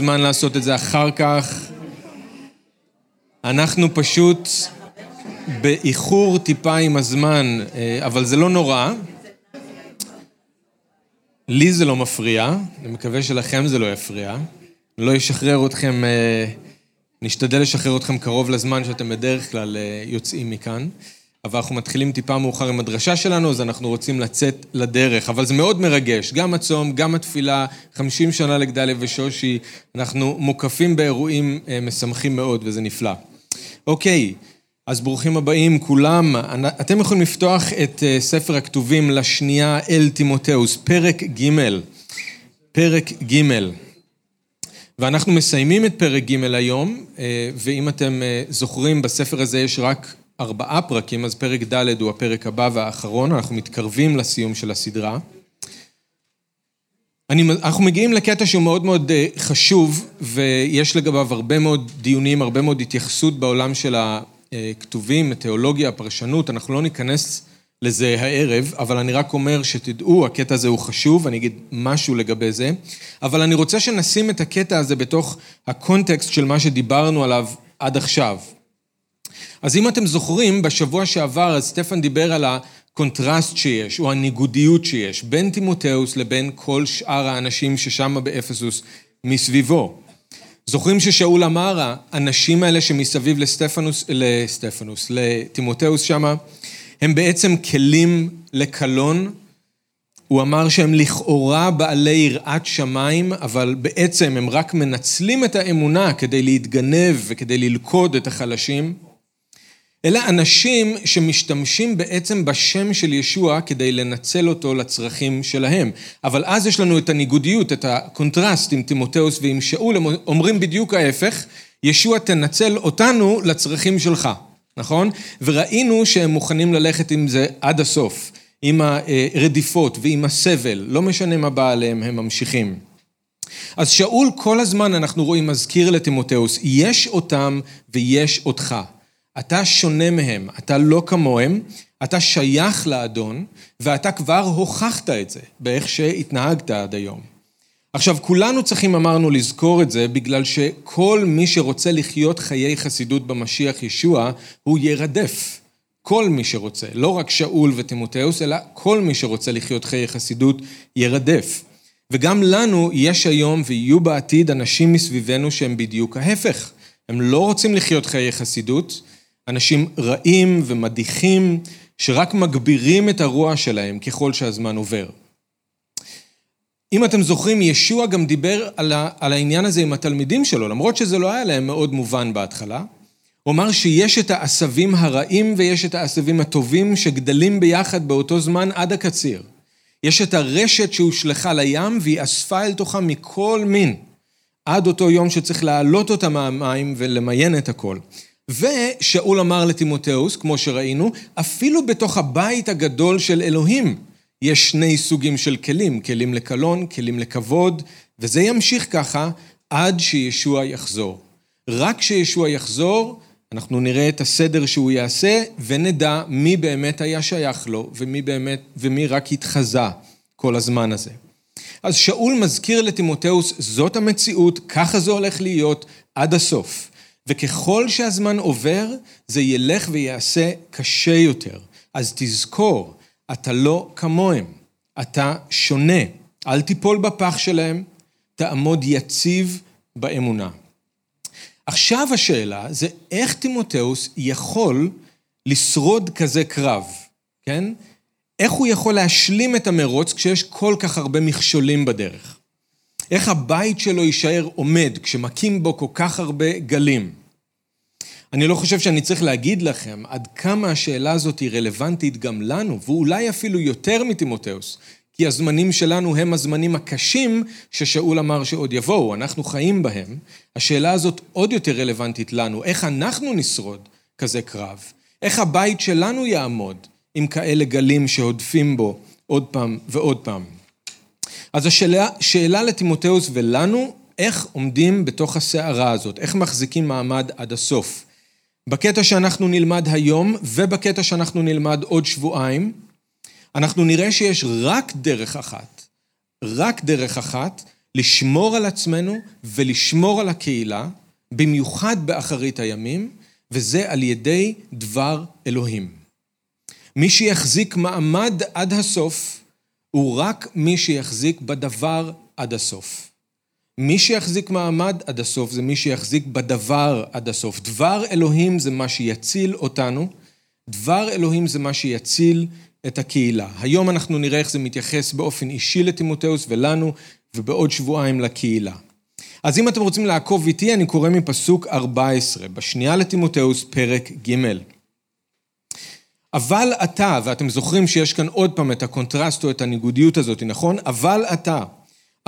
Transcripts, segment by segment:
זמן לעשות את זה אחר כך. אנחנו פשוט באיחור טיפה עם הזמן, אה, אבל זה לא נורא. לי זה לא מפריע, אני מקווה שלכם זה לא יפריע. לא ישחרר אתכם, אה, נשתדל לשחרר אתכם קרוב לזמן שאתם בדרך כלל אה, יוצאים מכאן. אבל אנחנו מתחילים טיפה מאוחר עם הדרשה שלנו, אז אנחנו רוצים לצאת לדרך. אבל זה מאוד מרגש, גם הצום, גם התפילה, 50 שנה לגדליה ושושי, אנחנו מוקפים באירועים משמחים מאוד, וזה נפלא. אוקיי, אז ברוכים הבאים כולם. אתם יכולים לפתוח את אה, ספר הכתובים לשנייה אל תימותאוס, פרק ג', פרק ג'. ואנחנו מסיימים את פרק ג' היום, אה, ואם אתם אה, זוכרים, בספר הזה יש רק ארבעה פרקים, אז פרק ד' הוא הפרק הבא והאחרון, אנחנו מתקרבים לסיום של הסדרה. אני, אנחנו מגיעים לקטע שהוא מאוד מאוד חשוב, ויש לגביו הרבה מאוד דיונים, הרבה מאוד התייחסות בעולם של הכתובים, התיאולוגיה, הפרשנות, אנחנו לא ניכנס לזה הערב, אבל אני רק אומר שתדעו, הקטע הזה הוא חשוב, אני אגיד משהו לגבי זה, אבל אני רוצה שנשים את הקטע הזה בתוך הקונטקסט של מה שדיברנו עליו עד עכשיו. אז אם אתם זוכרים, בשבוע שעבר, אז סטפן דיבר על הקונטרסט שיש, או הניגודיות שיש, בין טימותאוס לבין כל שאר האנשים ששם באפסוס מסביבו. זוכרים ששאול אמר, האנשים האלה שמסביב לסטפנוס, לסטפנוס, לטימותאוס שמה, הם בעצם כלים לקלון. הוא אמר שהם לכאורה בעלי יראת שמיים, אבל בעצם הם רק מנצלים את האמונה כדי להתגנב וכדי ללכוד את החלשים. אלה אנשים שמשתמשים בעצם בשם של ישוע כדי לנצל אותו לצרכים שלהם. אבל אז יש לנו את הניגודיות, את הקונטרסט עם טימותאוס ועם שאול, הם אומרים בדיוק ההפך, ישוע, תנצל אותנו לצרכים שלך, נכון? וראינו שהם מוכנים ללכת עם זה עד הסוף, עם הרדיפות ועם הסבל, לא משנה מה בא עליהם, הם ממשיכים. אז שאול כל הזמן אנחנו רואים מזכיר לטימותאוס, יש אותם ויש אותך. אתה שונה מהם, אתה לא כמוהם, אתה שייך לאדון, ואתה כבר הוכחת את זה באיך שהתנהגת עד היום. עכשיו, כולנו צריכים, אמרנו, לזכור את זה, בגלל שכל מי שרוצה לחיות חיי חסידות במשיח ישוע, הוא ירדף. כל מי שרוצה, לא רק שאול ותימותאוס, אלא כל מי שרוצה לחיות חיי חסידות, ירדף. וגם לנו יש היום ויהיו בעתיד אנשים מסביבנו שהם בדיוק ההפך. הם לא רוצים לחיות חיי חסידות, אנשים רעים ומדיחים, שרק מגבירים את הרוע שלהם ככל שהזמן עובר. אם אתם זוכרים, ישוע גם דיבר על, העניין הזה עם התלמידים שלו, למרות שזה לא היה להם מאוד מובן בהתחלה. הוא אמר שיש את העשבים הרעים ויש את העשבים הטובים שגדלים ביחד באותו זמן עד הקציר. יש את הרשת שהושלכה לים והיא אספה אל תוכה מכל מין, עד אותו יום שצריך להעלות אותה מהמים ולמיין את הכל. ושאול אמר לתימותאוס, כמו שראינו, אפילו בתוך הבית הגדול של אלוהים יש שני סוגים של כלים, כלים לקלון, כלים לכבוד, וזה ימשיך ככה עד שישוע יחזור. רק כשישוע יחזור, אנחנו נראה את הסדר שהוא יעשה, ונדע מי באמת היה שייך לו, ומי באמת, ומי רק התחזה כל הזמן הזה. אז שאול מזכיר לתימותאוס, זאת המציאות, ככה זה הולך להיות עד הסוף. וככל שהזמן עובר, זה ילך ויעשה קשה יותר. אז תזכור, אתה לא כמוהם, אתה שונה. אל תיפול בפח שלהם, תעמוד יציב באמונה. עכשיו השאלה זה איך תימותאוס יכול לשרוד כזה קרב, כן? איך הוא יכול להשלים את המרוץ כשיש כל כך הרבה מכשולים בדרך? איך הבית שלו יישאר עומד כשמכים בו כל כך הרבה גלים? אני לא חושב שאני צריך להגיד לכם עד כמה השאלה הזאת היא רלוונטית גם לנו, ואולי אפילו יותר מתימותאוס, כי הזמנים שלנו הם הזמנים הקשים ששאול אמר שעוד יבואו, אנחנו חיים בהם. השאלה הזאת עוד יותר רלוונטית לנו, איך אנחנו נשרוד כזה קרב? איך הבית שלנו יעמוד עם כאלה גלים שהודפים בו עוד פעם ועוד פעם? אז השאלה שאלה לתימותאוס ולנו, איך עומדים בתוך הסערה הזאת? איך מחזיקים מעמד עד הסוף? בקטע שאנחנו נלמד היום ובקטע שאנחנו נלמד עוד שבועיים, אנחנו נראה שיש רק דרך אחת, רק דרך אחת, לשמור על עצמנו ולשמור על הקהילה, במיוחד באחרית הימים, וזה על ידי דבר אלוהים. מי שיחזיק מעמד עד הסוף, הוא רק מי שיחזיק בדבר עד הסוף. מי שיחזיק מעמד עד הסוף זה מי שיחזיק בדבר עד הסוף. דבר אלוהים זה מה שיציל אותנו, דבר אלוהים זה מה שיציל את הקהילה. היום אנחנו נראה איך זה מתייחס באופן אישי לטימותאוס ולנו, ובעוד שבועיים לקהילה. אז אם אתם רוצים לעקוב איתי, אני קורא מפסוק 14, בשנייה לטימותאוס, פרק ג'. אבל אתה, ואתם זוכרים שיש כאן עוד פעם את הקונטרסט או את הניגודיות הזאת, נכון? אבל אתה,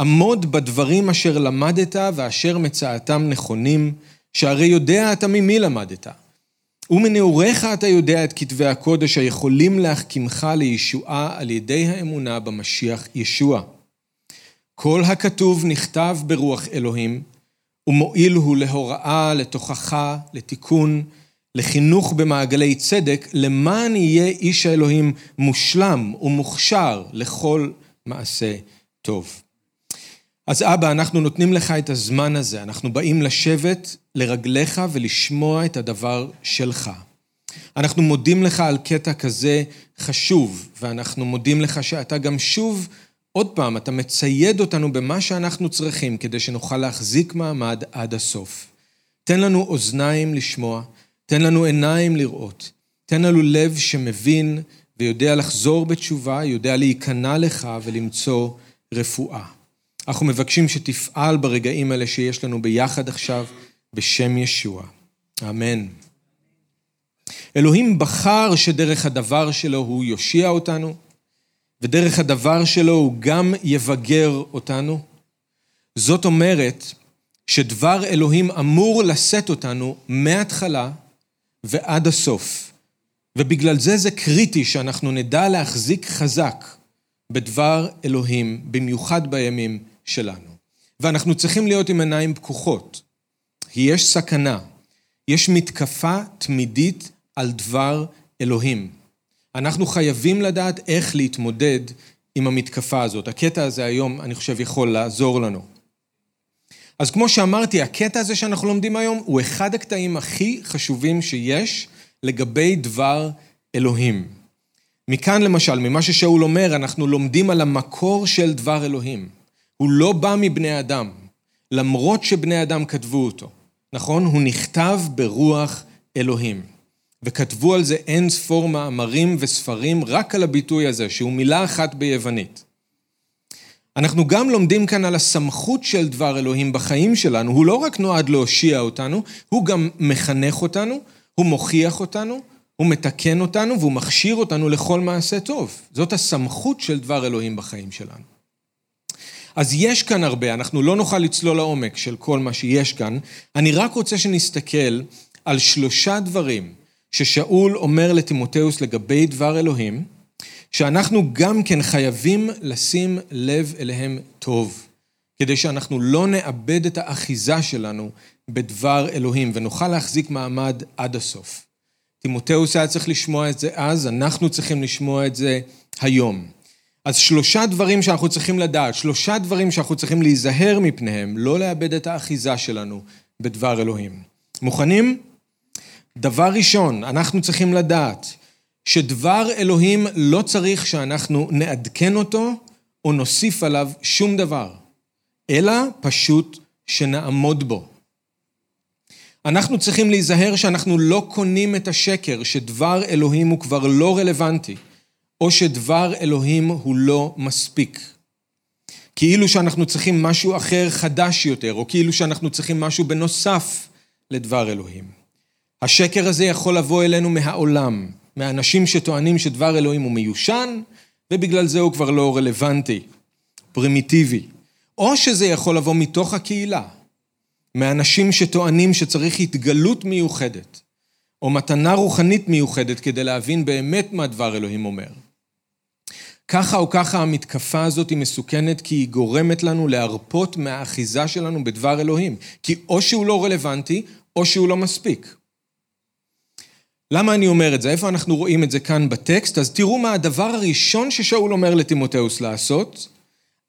עמוד בדברים אשר למדת ואשר מצאתם נכונים, שהרי יודע אתה ממי למדת. ומנעוריך אתה יודע את כתבי הקודש היכולים להחכימך לישועה על ידי האמונה במשיח ישוע. כל הכתוב נכתב ברוח אלוהים, ומועיל הוא להוראה, לתוכחה, לתיקון, לחינוך במעגלי צדק, למען יהיה איש האלוהים מושלם ומוכשר לכל מעשה טוב. אז אבא, אנחנו נותנים לך את הזמן הזה, אנחנו באים לשבת לרגליך ולשמוע את הדבר שלך. אנחנו מודים לך על קטע כזה חשוב, ואנחנו מודים לך שאתה גם שוב, עוד פעם, אתה מצייד אותנו במה שאנחנו צריכים כדי שנוכל להחזיק מעמד עד הסוף. תן לנו אוזניים לשמוע, תן לנו עיניים לראות, תן לנו לב שמבין ויודע לחזור בתשובה, יודע להיכנע לך ולמצוא רפואה. אנחנו מבקשים שתפעל ברגעים האלה שיש לנו ביחד עכשיו, בשם ישוע. אמן. אלוהים בחר שדרך הדבר שלו הוא יושיע אותנו, ודרך הדבר שלו הוא גם יבגר אותנו. זאת אומרת שדבר אלוהים אמור לשאת אותנו מההתחלה ועד הסוף. ובגלל זה זה קריטי שאנחנו נדע להחזיק חזק בדבר אלוהים, במיוחד בימים שלנו. ואנחנו צריכים להיות עם עיניים פקוחות. יש סכנה, יש מתקפה תמידית על דבר אלוהים. אנחנו חייבים לדעת איך להתמודד עם המתקפה הזאת. הקטע הזה היום, אני חושב, יכול לעזור לנו. אז כמו שאמרתי, הקטע הזה שאנחנו לומדים היום הוא אחד הקטעים הכי חשובים שיש לגבי דבר אלוהים. מכאן למשל, ממה ששאול אומר, אנחנו לומדים על המקור של דבר אלוהים. הוא לא בא מבני אדם, למרות שבני אדם כתבו אותו. נכון? הוא נכתב ברוח אלוהים. וכתבו על זה אין ספור מאמרים וספרים רק על הביטוי הזה, שהוא מילה אחת ביוונית. אנחנו גם לומדים כאן על הסמכות של דבר אלוהים בחיים שלנו. הוא לא רק נועד להושיע אותנו, הוא גם מחנך אותנו, הוא מוכיח אותנו, הוא מתקן אותנו והוא מכשיר אותנו לכל מעשה טוב. זאת הסמכות של דבר אלוהים בחיים שלנו. אז יש כאן הרבה, אנחנו לא נוכל לצלול לעומק של כל מה שיש כאן. אני רק רוצה שנסתכל על שלושה דברים ששאול אומר לטימותאוס לגבי דבר אלוהים, שאנחנו גם כן חייבים לשים לב אליהם טוב, כדי שאנחנו לא נאבד את האחיזה שלנו בדבר אלוהים ונוכל להחזיק מעמד עד הסוף. טימותאוס היה צריך לשמוע את זה אז, אנחנו צריכים לשמוע את זה היום. אז שלושה דברים שאנחנו צריכים לדעת, שלושה דברים שאנחנו צריכים להיזהר מפניהם, לא לאבד את האחיזה שלנו בדבר אלוהים. מוכנים? דבר ראשון, אנחנו צריכים לדעת שדבר אלוהים לא צריך שאנחנו נעדכן אותו או נוסיף עליו שום דבר, אלא פשוט שנעמוד בו. אנחנו צריכים להיזהר שאנחנו לא קונים את השקר שדבר אלוהים הוא כבר לא רלוונטי. או שדבר אלוהים הוא לא מספיק. כאילו שאנחנו צריכים משהו אחר חדש יותר, או כאילו שאנחנו צריכים משהו בנוסף לדבר אלוהים. השקר הזה יכול לבוא אלינו מהעולם, מאנשים שטוענים שדבר אלוהים הוא מיושן, ובגלל זה הוא כבר לא רלוונטי, פרימיטיבי. או שזה יכול לבוא מתוך הקהילה, מאנשים שטוענים שצריך התגלות מיוחדת, או מתנה רוחנית מיוחדת כדי להבין באמת מה דבר אלוהים אומר. ככה או ככה המתקפה הזאת היא מסוכנת כי היא גורמת לנו להרפות מהאחיזה שלנו בדבר אלוהים. כי או שהוא לא רלוונטי, או שהוא לא מספיק. למה אני אומר את זה? איפה אנחנו רואים את זה כאן בטקסט? אז תראו מה הדבר הראשון ששאול אומר לטימותאוס לעשות.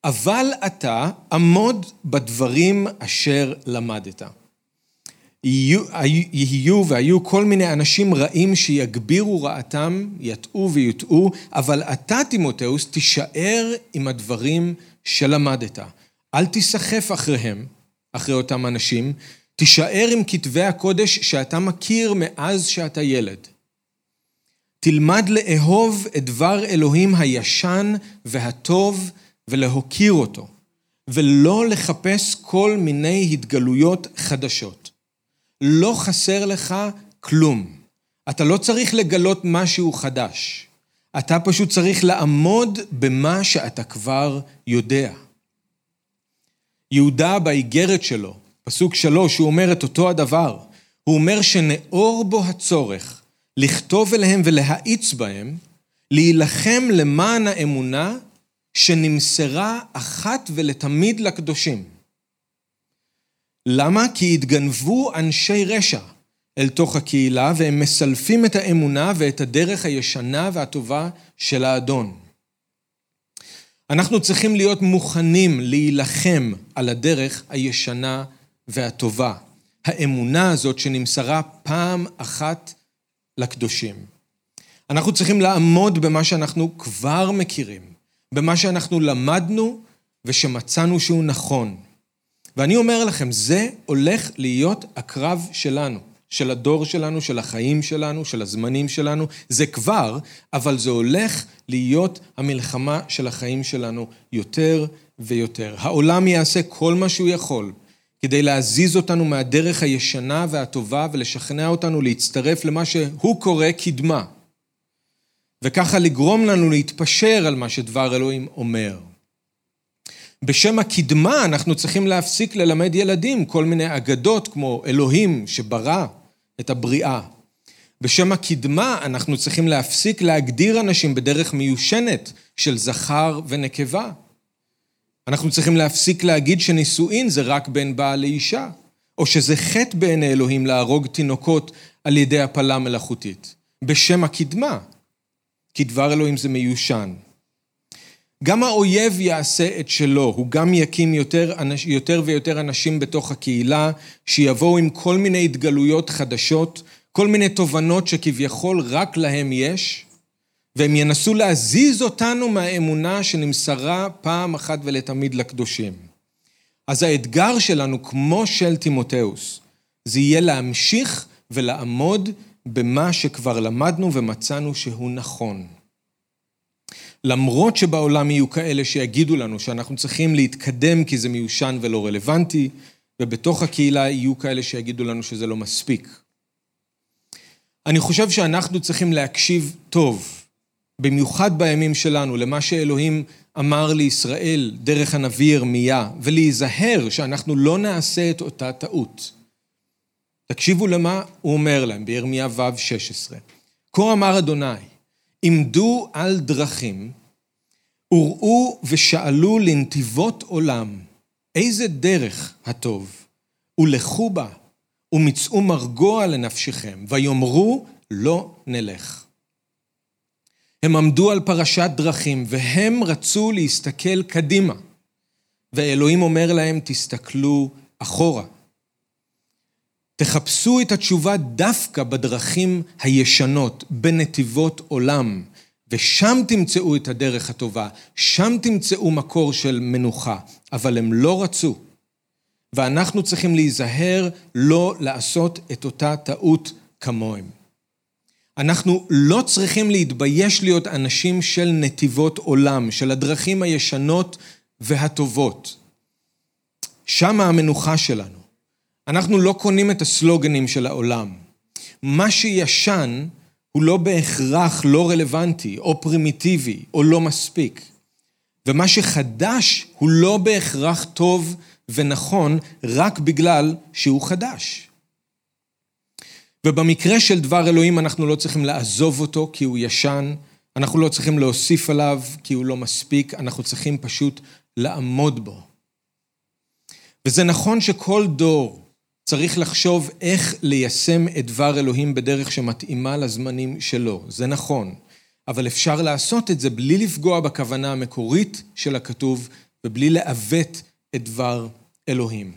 אבל אתה עמוד בדברים אשר למדת. יהיו, יהיו והיו כל מיני אנשים רעים שיגבירו רעתם, יטעו ויוטעו, אבל אתה, תימותאוס, תישאר עם הדברים שלמדת. אל תיסחף אחריהם, אחרי אותם אנשים, תישאר עם כתבי הקודש שאתה מכיר מאז שאתה ילד. תלמד לאהוב את דבר אלוהים הישן והטוב ולהוקיר אותו, ולא לחפש כל מיני התגלויות חדשות. לא חסר לך כלום. אתה לא צריך לגלות משהו חדש. אתה פשוט צריך לעמוד במה שאתה כבר יודע. יהודה באיגרת שלו, פסוק שלוש, הוא אומר את אותו הדבר. הוא אומר שנאור בו הצורך לכתוב אליהם ולהאיץ בהם, להילחם למען האמונה שנמסרה אחת ולתמיד לקדושים. למה? כי התגנבו אנשי רשע אל תוך הקהילה והם מסלפים את האמונה ואת הדרך הישנה והטובה של האדון. אנחנו צריכים להיות מוכנים להילחם על הדרך הישנה והטובה. האמונה הזאת שנמסרה פעם אחת לקדושים. אנחנו צריכים לעמוד במה שאנחנו כבר מכירים, במה שאנחנו למדנו ושמצאנו שהוא נכון. ואני אומר לכם, זה הולך להיות הקרב שלנו, של הדור שלנו, של החיים שלנו, של הזמנים שלנו. זה כבר, אבל זה הולך להיות המלחמה של החיים שלנו יותר ויותר. העולם יעשה כל מה שהוא יכול כדי להזיז אותנו מהדרך הישנה והטובה ולשכנע אותנו להצטרף למה שהוא קורא קדמה. וככה לגרום לנו להתפשר על מה שדבר אלוהים אומר. בשם הקדמה אנחנו צריכים להפסיק ללמד ילדים כל מיני אגדות כמו אלוהים שברא את הבריאה. בשם הקדמה אנחנו צריכים להפסיק להגדיר אנשים בדרך מיושנת של זכר ונקבה. אנחנו צריכים להפסיק להגיד שנישואין זה רק בין בעל לאישה, או שזה חטא בעיני אלוהים להרוג תינוקות על ידי הפלה מלאכותית. בשם הקדמה, כי דבר אלוהים זה מיושן. גם האויב יעשה את שלו, הוא גם יקים יותר, יותר ויותר אנשים בתוך הקהילה, שיבואו עם כל מיני התגלויות חדשות, כל מיני תובנות שכביכול רק להם יש, והם ינסו להזיז אותנו מהאמונה שנמסרה פעם אחת ולתמיד לקדושים. אז האתגר שלנו, כמו של תימותאוס, זה יהיה להמשיך ולעמוד במה שכבר למדנו ומצאנו שהוא נכון. למרות שבעולם יהיו כאלה שיגידו לנו שאנחנו צריכים להתקדם כי זה מיושן ולא רלוונטי, ובתוך הקהילה יהיו כאלה שיגידו לנו שזה לא מספיק. אני חושב שאנחנו צריכים להקשיב טוב במיוחד בימים שלנו, למה שאלוהים אמר לישראל דרך הנביא ירמיה, ולהיזהר שאנחנו לא נעשה את אותה טעות. תקשיבו למה הוא אומר להם בירמיה ו' 16. כה אמר אדוני, עמדו על דרכים, וראו ושאלו לנתיבות עולם, איזה דרך הטוב, ולכו בה, ומצאו מרגוע לנפשכם, ויאמרו לא נלך. הם עמדו על פרשת דרכים, והם רצו להסתכל קדימה. ואלוהים אומר להם, תסתכלו אחורה. תחפשו את התשובה דווקא בדרכים הישנות, בנתיבות עולם, ושם תמצאו את הדרך הטובה, שם תמצאו מקור של מנוחה, אבל הם לא רצו. ואנחנו צריכים להיזהר לא לעשות את אותה טעות כמוהם. אנחנו לא צריכים להתבייש להיות אנשים של נתיבות עולם, של הדרכים הישנות והטובות. שם המנוחה שלנו. אנחנו לא קונים את הסלוגנים של העולם. מה שישן הוא לא בהכרח לא רלוונטי, או פרימיטיבי, או לא מספיק. ומה שחדש הוא לא בהכרח טוב ונכון רק בגלל שהוא חדש. ובמקרה של דבר אלוהים אנחנו לא צריכים לעזוב אותו כי הוא ישן, אנחנו לא צריכים להוסיף עליו כי הוא לא מספיק, אנחנו צריכים פשוט לעמוד בו. וזה נכון שכל דור צריך לחשוב איך ליישם את דבר אלוהים בדרך שמתאימה לזמנים שלו, זה נכון, אבל אפשר לעשות את זה בלי לפגוע בכוונה המקורית של הכתוב ובלי לעוות את דבר אלוהים.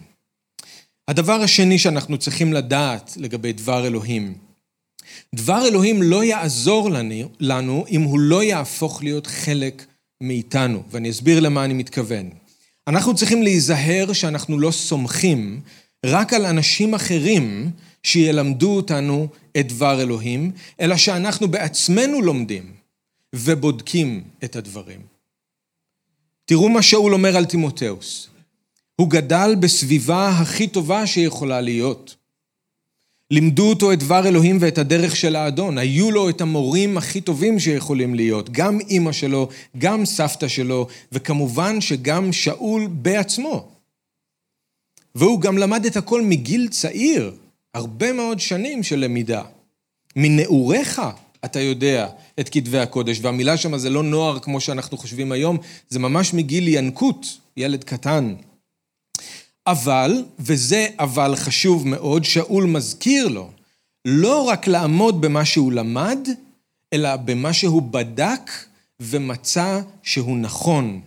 הדבר השני שאנחנו צריכים לדעת לגבי דבר אלוהים, דבר אלוהים לא יעזור לנו, לנו אם הוא לא יהפוך להיות חלק מאיתנו, ואני אסביר למה אני מתכוון. אנחנו צריכים להיזהר שאנחנו לא סומכים רק על אנשים אחרים שילמדו אותנו את דבר אלוהים, אלא שאנחנו בעצמנו לומדים ובודקים את הדברים. תראו מה שאול אומר על תימותאוס. הוא גדל בסביבה הכי טובה שיכולה להיות. לימדו אותו את דבר אלוהים ואת הדרך של האדון. היו לו את המורים הכי טובים שיכולים להיות. גם אימא שלו, גם סבתא שלו, וכמובן שגם שאול בעצמו. והוא גם למד את הכל מגיל צעיר, הרבה מאוד שנים של למידה. מנעוריך אתה יודע את כתבי הקודש, והמילה שם זה לא נוער כמו שאנחנו חושבים היום, זה ממש מגיל ינקות, ילד קטן. אבל, וזה אבל חשוב מאוד, שאול מזכיר לו, לא רק לעמוד במה שהוא למד, אלא במה שהוא בדק ומצא שהוא נכון,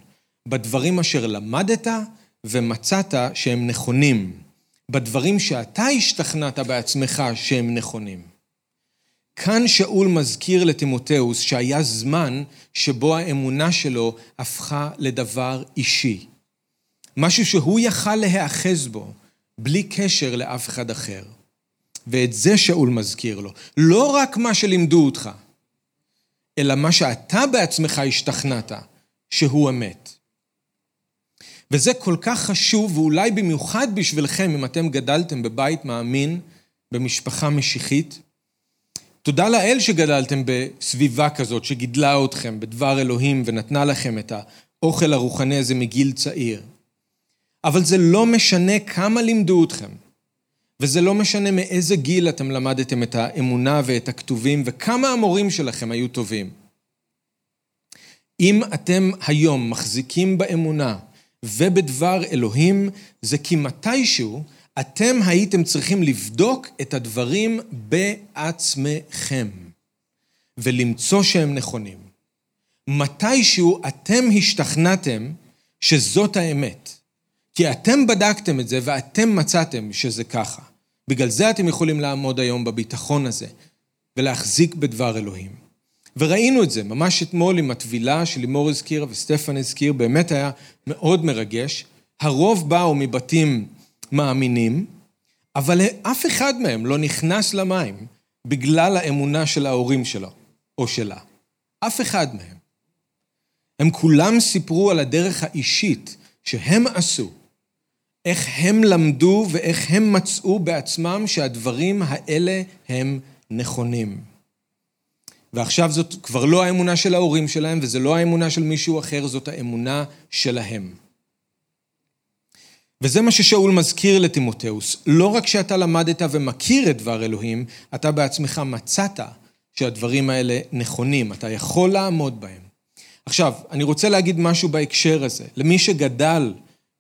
בדברים אשר למדת ומצאת שהם נכונים, בדברים שאתה השתכנעת בעצמך שהם נכונים. כאן שאול מזכיר לתימותאוס שהיה זמן שבו האמונה שלו הפכה לדבר אישי. משהו שהוא יכל להיאחז בו, בלי קשר לאף אחד אחר. ואת זה שאול מזכיר לו. לא רק מה שלימדו אותך, אלא מה שאתה בעצמך השתכנעת שהוא אמת. וזה כל כך חשוב, ואולי במיוחד בשבילכם, אם אתם גדלתם בבית מאמין, במשפחה משיחית. תודה לאל שגדלתם בסביבה כזאת, שגידלה אתכם בדבר אלוהים ונתנה לכם את האוכל הרוחני הזה מגיל צעיר. אבל זה לא משנה כמה לימדו אתכם, וזה לא משנה מאיזה גיל אתם למדתם את האמונה ואת הכתובים, וכמה המורים שלכם היו טובים. אם אתם היום מחזיקים באמונה ובדבר אלוהים, זה כי מתישהו אתם הייתם צריכים לבדוק את הדברים בעצמכם ולמצוא שהם נכונים. מתישהו אתם השתכנעתם שזאת האמת. כי אתם בדקתם את זה ואתם מצאתם שזה ככה. בגלל זה אתם יכולים לעמוד היום בביטחון הזה ולהחזיק בדבר אלוהים. וראינו את זה ממש אתמול עם הטבילה שלימור הזכירה וסטפן הזכיר, באמת היה מאוד מרגש. הרוב באו מבתים מאמינים, אבל אף אחד מהם לא נכנס למים בגלל האמונה של ההורים שלו או שלה. אף אחד מהם. הם כולם סיפרו על הדרך האישית שהם עשו איך הם למדו ואיך הם מצאו בעצמם שהדברים האלה הם נכונים. ועכשיו זאת כבר לא האמונה של ההורים שלהם, וזה לא האמונה של מישהו אחר, זאת האמונה שלהם. וזה מה ששאול מזכיר לתימותאוס. לא רק שאתה למדת ומכיר את דבר אלוהים, אתה בעצמך מצאת שהדברים האלה נכונים, אתה יכול לעמוד בהם. עכשיו, אני רוצה להגיד משהו בהקשר הזה. למי שגדל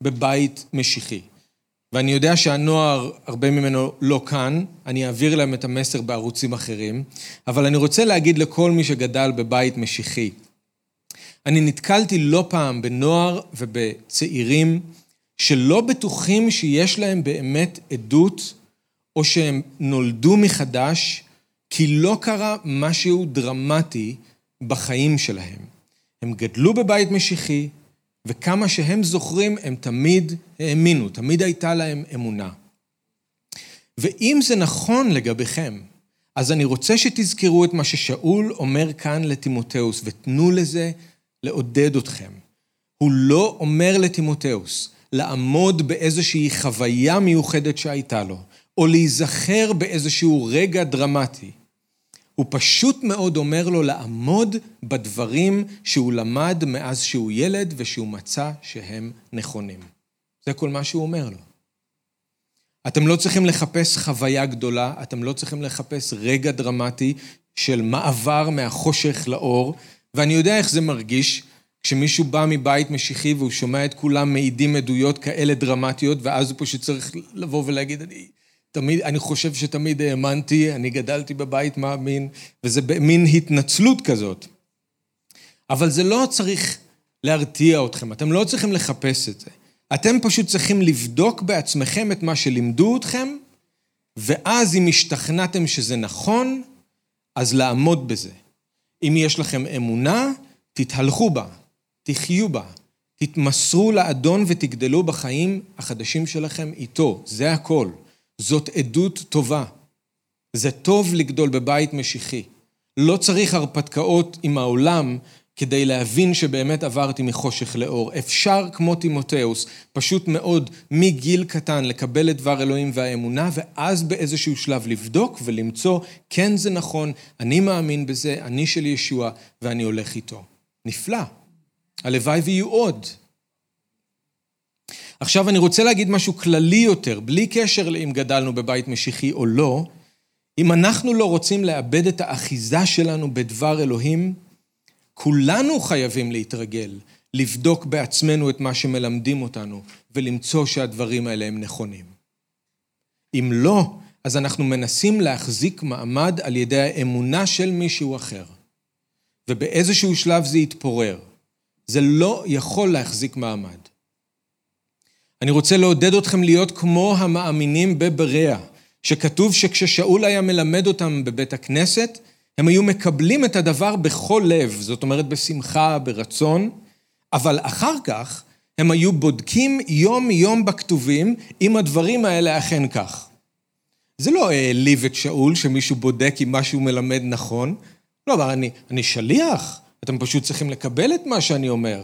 בבית משיחי. ואני יודע שהנוער, הרבה ממנו לא כאן, אני אעביר להם את המסר בערוצים אחרים, אבל אני רוצה להגיד לכל מי שגדל בבית משיחי, אני נתקלתי לא פעם בנוער ובצעירים שלא בטוחים שיש להם באמת עדות, או שהם נולדו מחדש, כי לא קרה משהו דרמטי בחיים שלהם. הם גדלו בבית משיחי, וכמה שהם זוכרים, הם תמיד האמינו, תמיד הייתה להם אמונה. ואם זה נכון לגביכם, אז אני רוצה שתזכרו את מה ששאול אומר כאן לתימותאוס, ותנו לזה לעודד אתכם. הוא לא אומר לתימותאוס לעמוד באיזושהי חוויה מיוחדת שהייתה לו, או להיזכר באיזשהו רגע דרמטי. הוא פשוט מאוד אומר לו לעמוד בדברים שהוא למד מאז שהוא ילד ושהוא מצא שהם נכונים. זה כל מה שהוא אומר לו. אתם לא צריכים לחפש חוויה גדולה, אתם לא צריכים לחפש רגע דרמטי של מעבר מהחושך לאור, ואני יודע איך זה מרגיש כשמישהו בא מבית משיחי והוא שומע את כולם מעידים עדויות כאלה דרמטיות, ואז הוא פשוט צריך לבוא ולהגיד, אני תמיד, אני חושב שתמיד האמנתי, אני גדלתי בבית מאמין, וזה במין התנצלות כזאת. אבל זה לא צריך להרתיע אתכם, אתם לא צריכים לחפש את זה. אתם פשוט צריכים לבדוק בעצמכם את מה שלימדו אתכם, ואז אם השתכנעתם שזה נכון, אז לעמוד בזה. אם יש לכם אמונה, תתהלכו בה, תחיו בה, תתמסרו לאדון ותגדלו בחיים החדשים שלכם איתו. זה הכל. זאת עדות טובה. זה טוב לגדול בבית משיחי. לא צריך הרפתקאות עם העולם כדי להבין שבאמת עברתי מחושך לאור. אפשר, כמו תימותאוס, פשוט מאוד מגיל קטן לקבל את דבר אלוהים והאמונה, ואז באיזשהו שלב לבדוק ולמצוא, כן זה נכון, אני מאמין בזה, אני של ישוע, ואני הולך איתו. נפלא. הלוואי ויהיו עוד. עכשיו אני רוצה להגיד משהו כללי יותר, בלי קשר לאם גדלנו בבית משיחי או לא. אם אנחנו לא רוצים לאבד את האחיזה שלנו בדבר אלוהים, כולנו חייבים להתרגל, לבדוק בעצמנו את מה שמלמדים אותנו, ולמצוא שהדברים האלה הם נכונים. אם לא, אז אנחנו מנסים להחזיק מעמד על ידי האמונה של מישהו אחר. ובאיזשהו שלב זה יתפורר. זה לא יכול להחזיק מעמד. אני רוצה לעודד אתכם להיות כמו המאמינים בבריאה, שכתוב שכששאול היה מלמד אותם בבית הכנסת, הם היו מקבלים את הדבר בכל לב, זאת אומרת בשמחה, ברצון, אבל אחר כך הם היו בודקים יום-יום בכתובים אם הדברים האלה אכן כך. זה לא העליב את שאול שמישהו בודק אם מה שהוא מלמד נכון. לא, אבל אני, אני שליח, אתם פשוט צריכים לקבל את מה שאני אומר.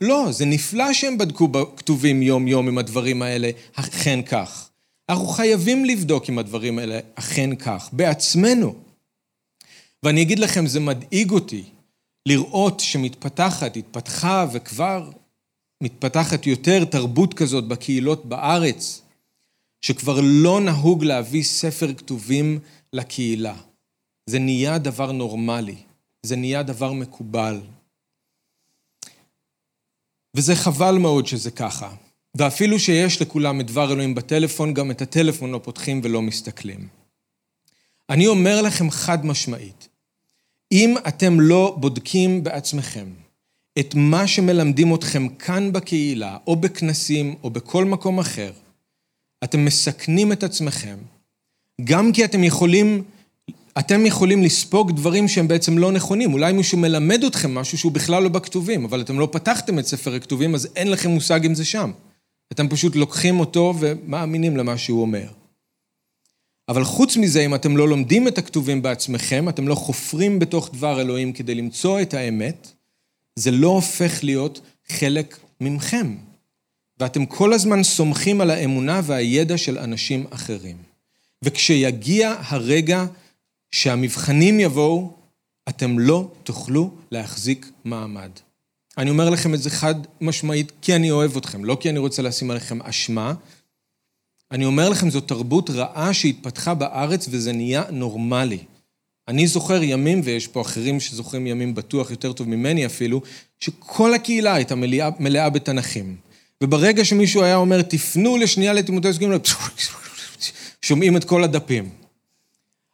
לא, זה נפלא שהם בדקו בכתובים יום-יום אם הדברים האלה אכן כך. אנחנו חייבים לבדוק אם הדברים האלה אכן כך, בעצמנו. ואני אגיד לכם, זה מדאיג אותי לראות שמתפתחת, התפתחה וכבר מתפתחת יותר תרבות כזאת בקהילות בארץ, שכבר לא נהוג להביא ספר כתובים לקהילה. זה נהיה דבר נורמלי, זה נהיה דבר מקובל. וזה חבל מאוד שזה ככה. ואפילו שיש לכולם את דבר אלוהים בטלפון, גם את הטלפון לא פותחים ולא מסתכלים. אני אומר לכם חד משמעית, אם אתם לא בודקים בעצמכם את מה שמלמדים אתכם כאן בקהילה, או בכנסים, או בכל מקום אחר, אתם מסכנים את עצמכם, גם כי אתם יכולים, אתם יכולים לספוג דברים שהם בעצם לא נכונים. אולי מישהו מלמד אתכם משהו שהוא בכלל לא בכתובים, אבל אתם לא פתחתם את ספר הכתובים, אז אין לכם מושג אם זה שם. אתם פשוט לוקחים אותו ומאמינים למה שהוא אומר. אבל חוץ מזה, אם אתם לא לומדים את הכתובים בעצמכם, אתם לא חופרים בתוך דבר אלוהים כדי למצוא את האמת, זה לא הופך להיות חלק ממכם. ואתם כל הזמן סומכים על האמונה והידע של אנשים אחרים. וכשיגיע הרגע שהמבחנים יבואו, אתם לא תוכלו להחזיק מעמד. אני אומר לכם את זה חד משמעית, כי אני אוהב אתכם, לא כי אני רוצה לשים עליכם אשמה, אני אומר לכם, זו תרבות רעה שהתפתחה בארץ וזה נהיה נורמלי. אני זוכר ימים, ויש פה אחרים שזוכרים ימים בטוח יותר טוב ממני אפילו, שכל הקהילה הייתה מלאה, מלאה בתנ"כים. וברגע שמישהו היה אומר, תפנו לשנייה לתימותאוס ג' שומעים את כל הדפים.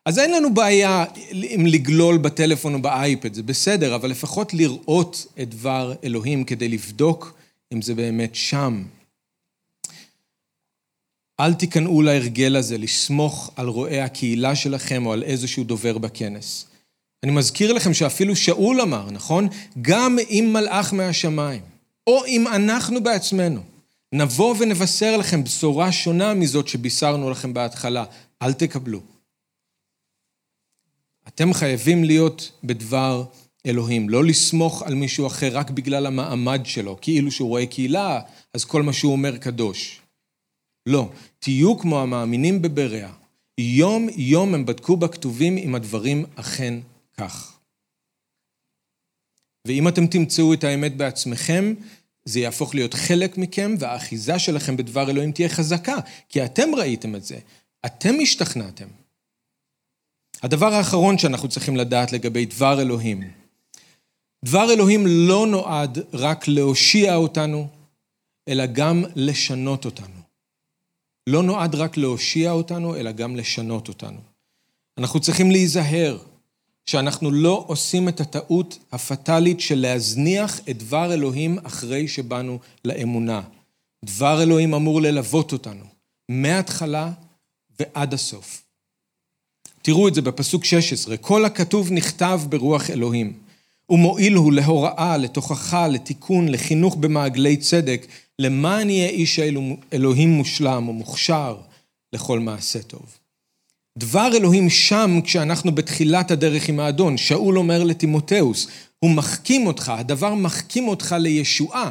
אז אין לנו בעיה אם לגלול בטלפון או באייפד, זה בסדר, אבל לפחות לראות את דבר אלוהים כדי לבדוק אם זה באמת שם. אל תיכנעו להרגל הזה לסמוך על רואי הקהילה שלכם או על איזשהו דובר בכנס. אני מזכיר לכם שאפילו שאול אמר, נכון? גם אם מלאך מהשמיים, או אם אנחנו בעצמנו, נבוא ונבשר לכם בשורה שונה מזאת שבישרנו לכם בהתחלה, אל תקבלו. אתם חייבים להיות בדבר אלוהים, לא לסמוך על מישהו אחר רק בגלל המעמד שלו, כאילו שהוא רואה קהילה, אז כל מה שהוא אומר קדוש. לא, תהיו כמו המאמינים בבריאה. יום-יום הם בדקו בכתובים אם הדברים אכן כך. ואם אתם תמצאו את האמת בעצמכם, זה יהפוך להיות חלק מכם, והאחיזה שלכם בדבר אלוהים תהיה חזקה, כי אתם ראיתם את זה, אתם השתכנעתם. הדבר האחרון שאנחנו צריכים לדעת לגבי דבר אלוהים, דבר אלוהים לא נועד רק להושיע אותנו, אלא גם לשנות אותנו. לא נועד רק להושיע אותנו, אלא גם לשנות אותנו. אנחנו צריכים להיזהר שאנחנו לא עושים את הטעות הפטאלית של להזניח את דבר אלוהים אחרי שבאנו לאמונה. דבר אלוהים אמור ללוות אותנו, מההתחלה ועד הסוף. תראו את זה בפסוק 16, כל הכתוב נכתב ברוח אלוהים. ומועיל הוא להוראה, לתוכחה, לתיקון, לחינוך במעגלי צדק, למען יהיה איש אלוהים מושלם ומוכשר לכל מעשה טוב. דבר אלוהים שם כשאנחנו בתחילת הדרך עם האדון. שאול אומר לטימותאוס, הוא מחכים אותך, הדבר מחכים אותך לישועה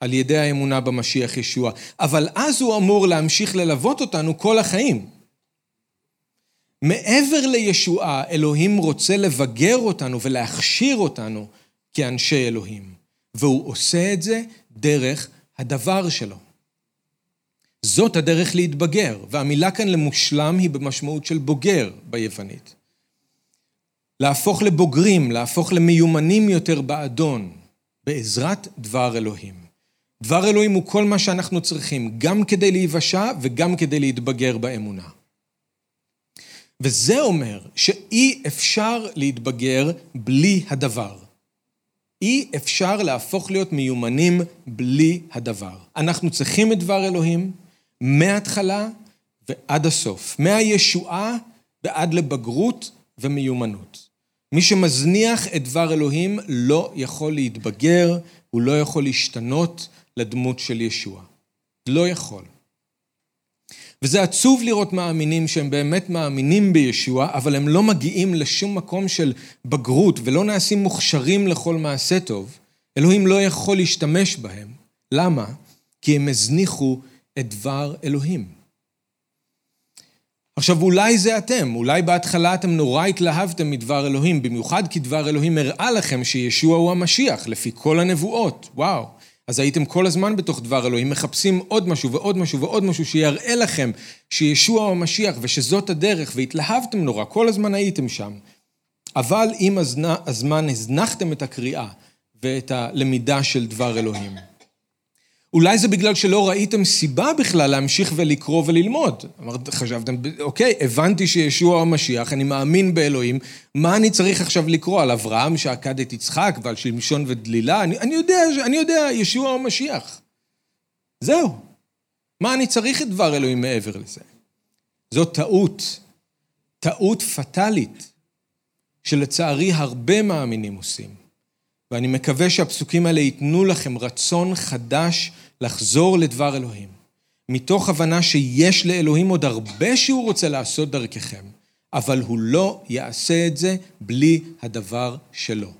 על ידי האמונה במשיח ישוע. אבל אז הוא אמור להמשיך ללוות אותנו כל החיים. מעבר לישועה, אלוהים רוצה לבגר אותנו ולהכשיר אותנו כאנשי אלוהים. והוא עושה את זה דרך הדבר שלו. זאת הדרך להתבגר, והמילה כאן למושלם היא במשמעות של בוגר ביוונית. להפוך לבוגרים, להפוך למיומנים יותר באדון, בעזרת דבר אלוהים. דבר אלוהים הוא כל מה שאנחנו צריכים, גם כדי להיוושע וגם כדי להתבגר באמונה. וזה אומר שאי אפשר להתבגר בלי הדבר. אי אפשר להפוך להיות מיומנים בלי הדבר. אנחנו צריכים את דבר אלוהים מההתחלה ועד הסוף, מהישועה ועד לבגרות ומיומנות. מי שמזניח את דבר אלוהים לא יכול להתבגר, הוא לא יכול להשתנות לדמות של ישוע. לא יכול. וזה עצוב לראות מאמינים שהם באמת מאמינים בישוע, אבל הם לא מגיעים לשום מקום של בגרות ולא נעשים מוכשרים לכל מעשה טוב. אלוהים לא יכול להשתמש בהם. למה? כי הם הזניחו את דבר אלוהים. עכשיו, אולי זה אתם, אולי בהתחלה אתם נורא התלהבתם מדבר אלוהים, במיוחד כי דבר אלוהים הראה לכם שישוע הוא המשיח, לפי כל הנבואות. וואו. אז הייתם כל הזמן בתוך דבר אלוהים, מחפשים עוד משהו ועוד משהו ועוד משהו שיראה לכם שישוע הוא המשיח ושזאת הדרך, והתלהבתם נורא, כל הזמן הייתם שם. אבל עם הזמן הזנחתם את הקריאה ואת הלמידה של דבר אלוהים. אולי זה בגלל שלא ראיתם סיבה בכלל להמשיך ולקרוא וללמוד. אמרת, חשבתם, אוקיי, הבנתי שישוע המשיח, אני מאמין באלוהים, מה אני צריך עכשיו לקרוא? על אברהם שעקד את יצחק ועל שמשון ודלילה? אני, אני יודע, אני יודע, ישוע המשיח. זהו. מה אני צריך את דבר אלוהים מעבר לזה? זו טעות, טעות פטאלית, שלצערי הרבה מאמינים עושים. ואני מקווה שהפסוקים האלה ייתנו לכם רצון חדש לחזור לדבר אלוהים, מתוך הבנה שיש לאלוהים עוד הרבה שהוא רוצה לעשות דרככם, אבל הוא לא יעשה את זה בלי הדבר שלו.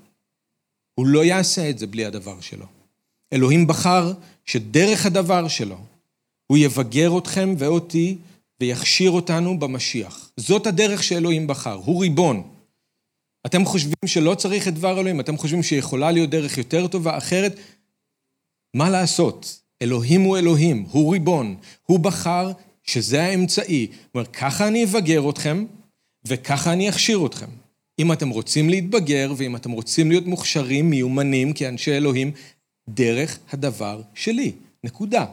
הוא לא יעשה את זה בלי הדבר שלו. אלוהים בחר שדרך הדבר שלו הוא יבגר אתכם ואותי ויכשיר אותנו במשיח. זאת הדרך שאלוהים בחר, הוא ריבון. אתם חושבים שלא צריך את דבר אלוהים? אתם חושבים שיכולה להיות דרך יותר טובה, אחרת? מה לעשות? אלוהים הוא אלוהים, הוא ריבון. הוא בחר שזה האמצעי. הוא אומר, ככה אני אבגר אתכם, וככה אני אכשיר אתכם. אם אתם רוצים להתבגר, ואם אתם רוצים להיות מוכשרים, מיומנים כאנשי אלוהים, דרך הדבר שלי. נקודה.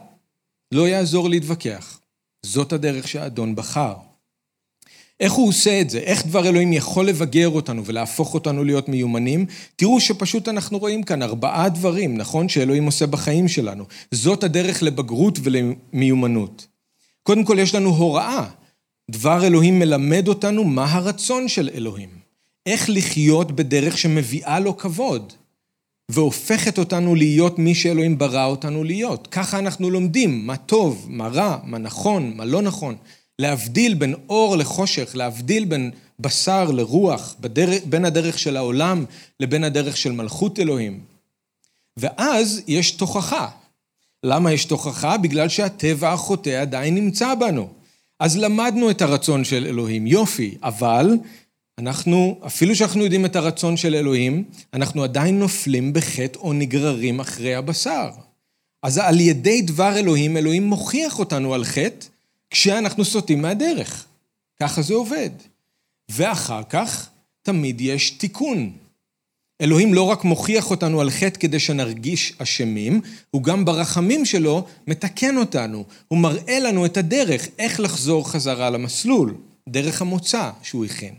לא יעזור להתווכח. זאת הדרך שהאדון בחר. איך הוא עושה את זה? איך דבר אלוהים יכול לבגר אותנו ולהפוך אותנו להיות מיומנים? תראו שפשוט אנחנו רואים כאן ארבעה דברים, נכון? שאלוהים עושה בחיים שלנו. זאת הדרך לבגרות ולמיומנות. קודם כל, יש לנו הוראה. דבר אלוהים מלמד אותנו מה הרצון של אלוהים. איך לחיות בדרך שמביאה לו כבוד, והופכת אותנו להיות מי שאלוהים ברא אותנו להיות. ככה אנחנו לומדים מה טוב, מה רע, מה נכון, מה לא נכון. להבדיל בין אור לחושך, להבדיל בין בשר לרוח, בדרך, בין הדרך של העולם לבין הדרך של מלכות אלוהים. ואז יש תוכחה. למה יש תוכחה? בגלל שהטבע החוטא עדיין נמצא בנו. אז למדנו את הרצון של אלוהים, יופי, אבל אנחנו, אפילו שאנחנו יודעים את הרצון של אלוהים, אנחנו עדיין נופלים בחטא או נגררים אחרי הבשר. אז על ידי דבר אלוהים, אלוהים מוכיח אותנו על חטא, כשאנחנו סוטים מהדרך. ככה זה עובד. ואחר כך תמיד יש תיקון. אלוהים לא רק מוכיח אותנו על חטא כדי שנרגיש אשמים, הוא גם ברחמים שלו מתקן אותנו. הוא מראה לנו את הדרך, איך לחזור חזרה למסלול, דרך המוצא שהוא הכין.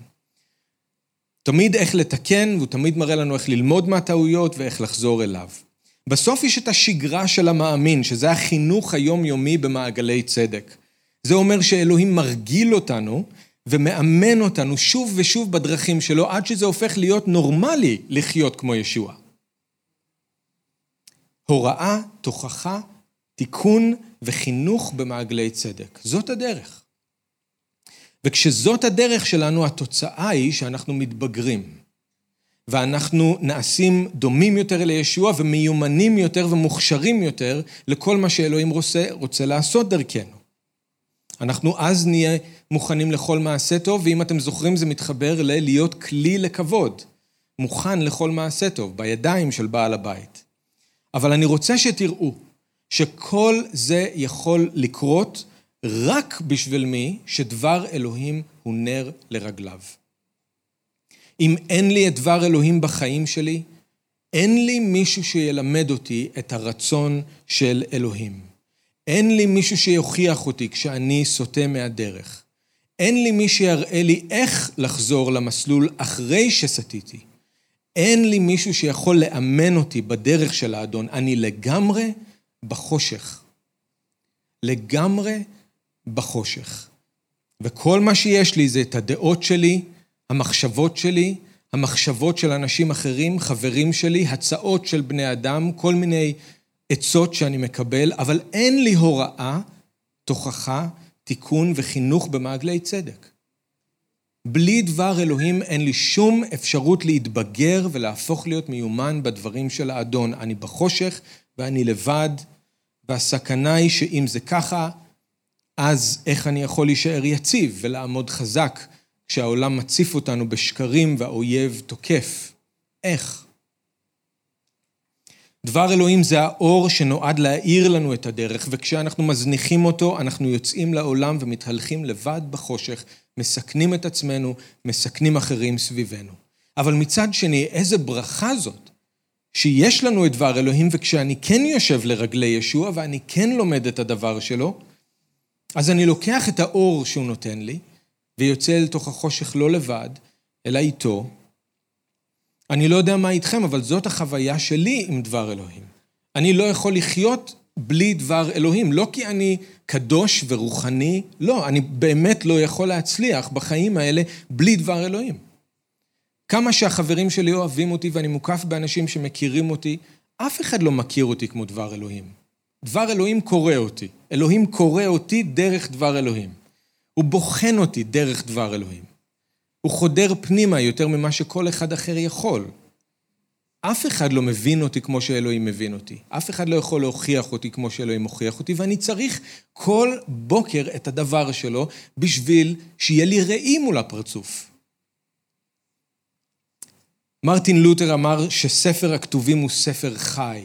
תמיד איך לתקן, והוא תמיד מראה לנו איך ללמוד מהטעויות ואיך לחזור אליו. בסוף יש את השגרה של המאמין, שזה החינוך היומיומי במעגלי צדק. זה אומר שאלוהים מרגיל אותנו ומאמן אותנו שוב ושוב בדרכים שלו, עד שזה הופך להיות נורמלי לחיות כמו ישוע. הוראה, תוכחה, תיקון וחינוך במעגלי צדק. זאת הדרך. וכשזאת הדרך שלנו, התוצאה היא שאנחנו מתבגרים. ואנחנו נעשים דומים יותר לישוע ומיומנים יותר ומוכשרים יותר לכל מה שאלוהים רוצה, רוצה לעשות דרכנו. אנחנו אז נהיה מוכנים לכל מעשה טוב, ואם אתם זוכרים זה מתחבר ללהיות כלי לכבוד, מוכן לכל מעשה טוב, בידיים של בעל הבית. אבל אני רוצה שתראו שכל זה יכול לקרות רק בשביל מי שדבר אלוהים הוא נר לרגליו. אם אין לי את דבר אלוהים בחיים שלי, אין לי מישהו שילמד אותי את הרצון של אלוהים. אין לי מישהו שיוכיח אותי כשאני סוטה מהדרך. אין לי מי שיראה לי איך לחזור למסלול אחרי שסטיתי. אין לי מישהו שיכול לאמן אותי בדרך של האדון. אני לגמרי בחושך. לגמרי בחושך. וכל מה שיש לי זה את הדעות שלי, המחשבות שלי, המחשבות של אנשים אחרים, חברים שלי, הצעות של בני אדם, כל מיני עצות שאני מקבל, אבל אין לי הוראה, תוכחה, תיקון וחינוך במעגלי צדק. בלי דבר אלוהים אין לי שום אפשרות להתבגר ולהפוך להיות מיומן בדברים של האדון. אני בחושך ואני לבד, והסכנה היא שאם זה ככה, אז איך אני יכול להישאר יציב ולעמוד חזק כשהעולם מציף אותנו בשקרים והאויב תוקף? איך? דבר אלוהים זה האור שנועד להאיר לנו את הדרך, וכשאנחנו מזניחים אותו, אנחנו יוצאים לעולם ומתהלכים לבד בחושך, מסכנים את עצמנו, מסכנים אחרים סביבנו. אבל מצד שני, איזה ברכה זאת, שיש לנו את דבר אלוהים, וכשאני כן יושב לרגלי ישוע ואני כן לומד את הדבר שלו, אז אני לוקח את האור שהוא נותן לי, ויוצא אל תוך החושך לא לבד, אלא איתו, אני לא יודע מה איתכם, אבל זאת החוויה שלי עם דבר אלוהים. אני לא יכול לחיות בלי דבר אלוהים, לא כי אני קדוש ורוחני, לא, אני באמת לא יכול להצליח בחיים האלה בלי דבר אלוהים. כמה שהחברים שלי אוהבים אותי ואני מוקף באנשים שמכירים אותי, אף אחד לא מכיר אותי כמו דבר אלוהים. דבר אלוהים קורא אותי. אלוהים קורא אותי דרך דבר אלוהים. הוא בוחן אותי דרך דבר אלוהים. הוא חודר פנימה יותר ממה שכל אחד אחר יכול. אף אחד לא מבין אותי כמו שאלוהים מבין אותי. אף אחד לא יכול להוכיח אותי כמו שאלוהים מוכיח אותי, ואני צריך כל בוקר את הדבר שלו בשביל שיהיה לי ראי מול הפרצוף. מרטין לותר אמר שספר הכתובים הוא ספר חי.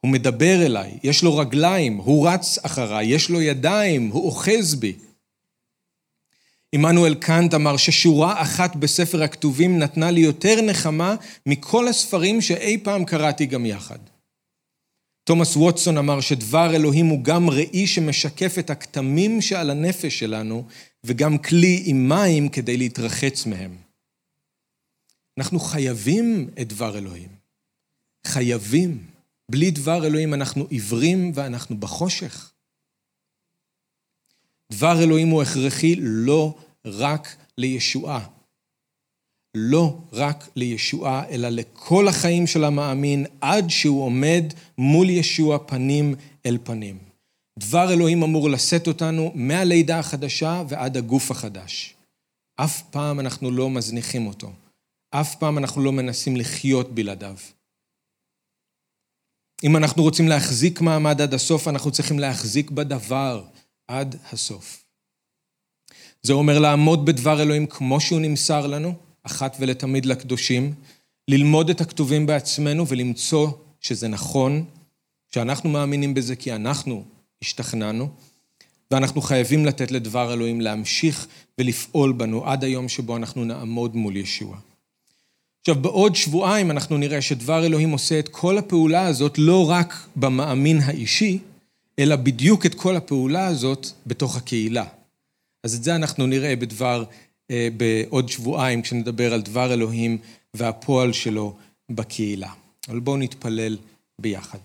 הוא מדבר אליי, יש לו רגליים, הוא רץ אחריי, יש לו ידיים, הוא אוחז בי. עמנואל קאנט אמר ששורה אחת בספר הכתובים נתנה לי יותר נחמה מכל הספרים שאי פעם קראתי גם יחד. תומאס ווטסון אמר שדבר אלוהים הוא גם ראי שמשקף את הכתמים שעל הנפש שלנו, וגם כלי עם מים כדי להתרחץ מהם. אנחנו חייבים את דבר אלוהים. חייבים. בלי דבר אלוהים אנחנו עיוורים ואנחנו בחושך. דבר אלוהים הוא הכרחי לא רק לישועה. לא רק לישועה, אלא לכל החיים של המאמין, עד שהוא עומד מול ישוע פנים אל פנים. דבר אלוהים אמור לשאת אותנו מהלידה החדשה ועד הגוף החדש. אף פעם אנחנו לא מזניחים אותו. אף פעם אנחנו לא מנסים לחיות בלעדיו. אם אנחנו רוצים להחזיק מעמד עד הסוף, אנחנו צריכים להחזיק בדבר עד הסוף. זה אומר לעמוד בדבר אלוהים כמו שהוא נמסר לנו, אחת ולתמיד לקדושים, ללמוד את הכתובים בעצמנו ולמצוא שזה נכון, שאנחנו מאמינים בזה כי אנחנו השתכנענו, ואנחנו חייבים לתת לדבר אלוהים להמשיך ולפעול בנו עד היום שבו אנחנו נעמוד מול ישוע. עכשיו, בעוד שבועיים אנחנו נראה שדבר אלוהים עושה את כל הפעולה הזאת לא רק במאמין האישי, אלא בדיוק את כל הפעולה הזאת בתוך הקהילה. אז את זה אנחנו נראה בדבר בעוד שבועיים, כשנדבר על דבר אלוהים והפועל שלו בקהילה. אבל בואו נתפלל ביחד.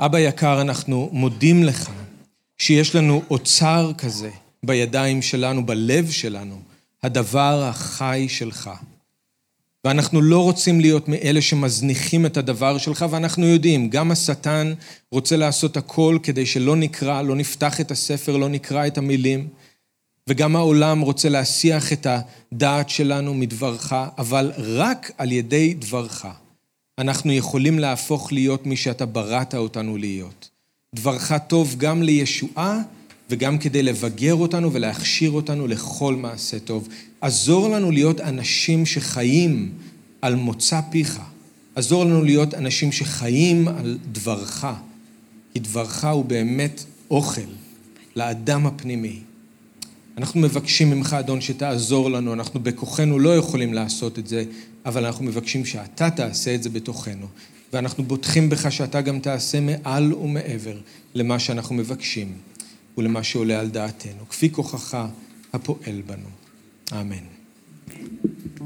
אבא יקר, אנחנו מודים לך שיש לנו אוצר כזה בידיים שלנו, בלב שלנו, הדבר החי שלך. ואנחנו לא רוצים להיות מאלה שמזניחים את הדבר שלך, ואנחנו יודעים, גם השטן רוצה לעשות הכל כדי שלא נקרא, לא נפתח את הספר, לא נקרא את המילים, וגם העולם רוצה להסיח את הדעת שלנו מדברך, אבל רק על ידי דברך אנחנו יכולים להפוך להיות מי שאתה בראת אותנו להיות. דברך טוב גם לישועה וגם כדי לבגר אותנו ולהכשיר אותנו לכל מעשה טוב. עזור לנו להיות אנשים שחיים על מוצא פיך. עזור לנו להיות אנשים שחיים על דברך, כי דברך הוא באמת אוכל לאדם הפנימי. אנחנו מבקשים ממך, אדון, שתעזור לנו, אנחנו בכוחנו לא יכולים לעשות את זה, אבל אנחנו מבקשים שאתה תעשה את זה בתוכנו. ואנחנו בוטחים בך שאתה גם תעשה מעל ומעבר למה שאנחנו מבקשים ולמה שעולה על דעתנו, כפי כוחך הפועל בנו. אמן.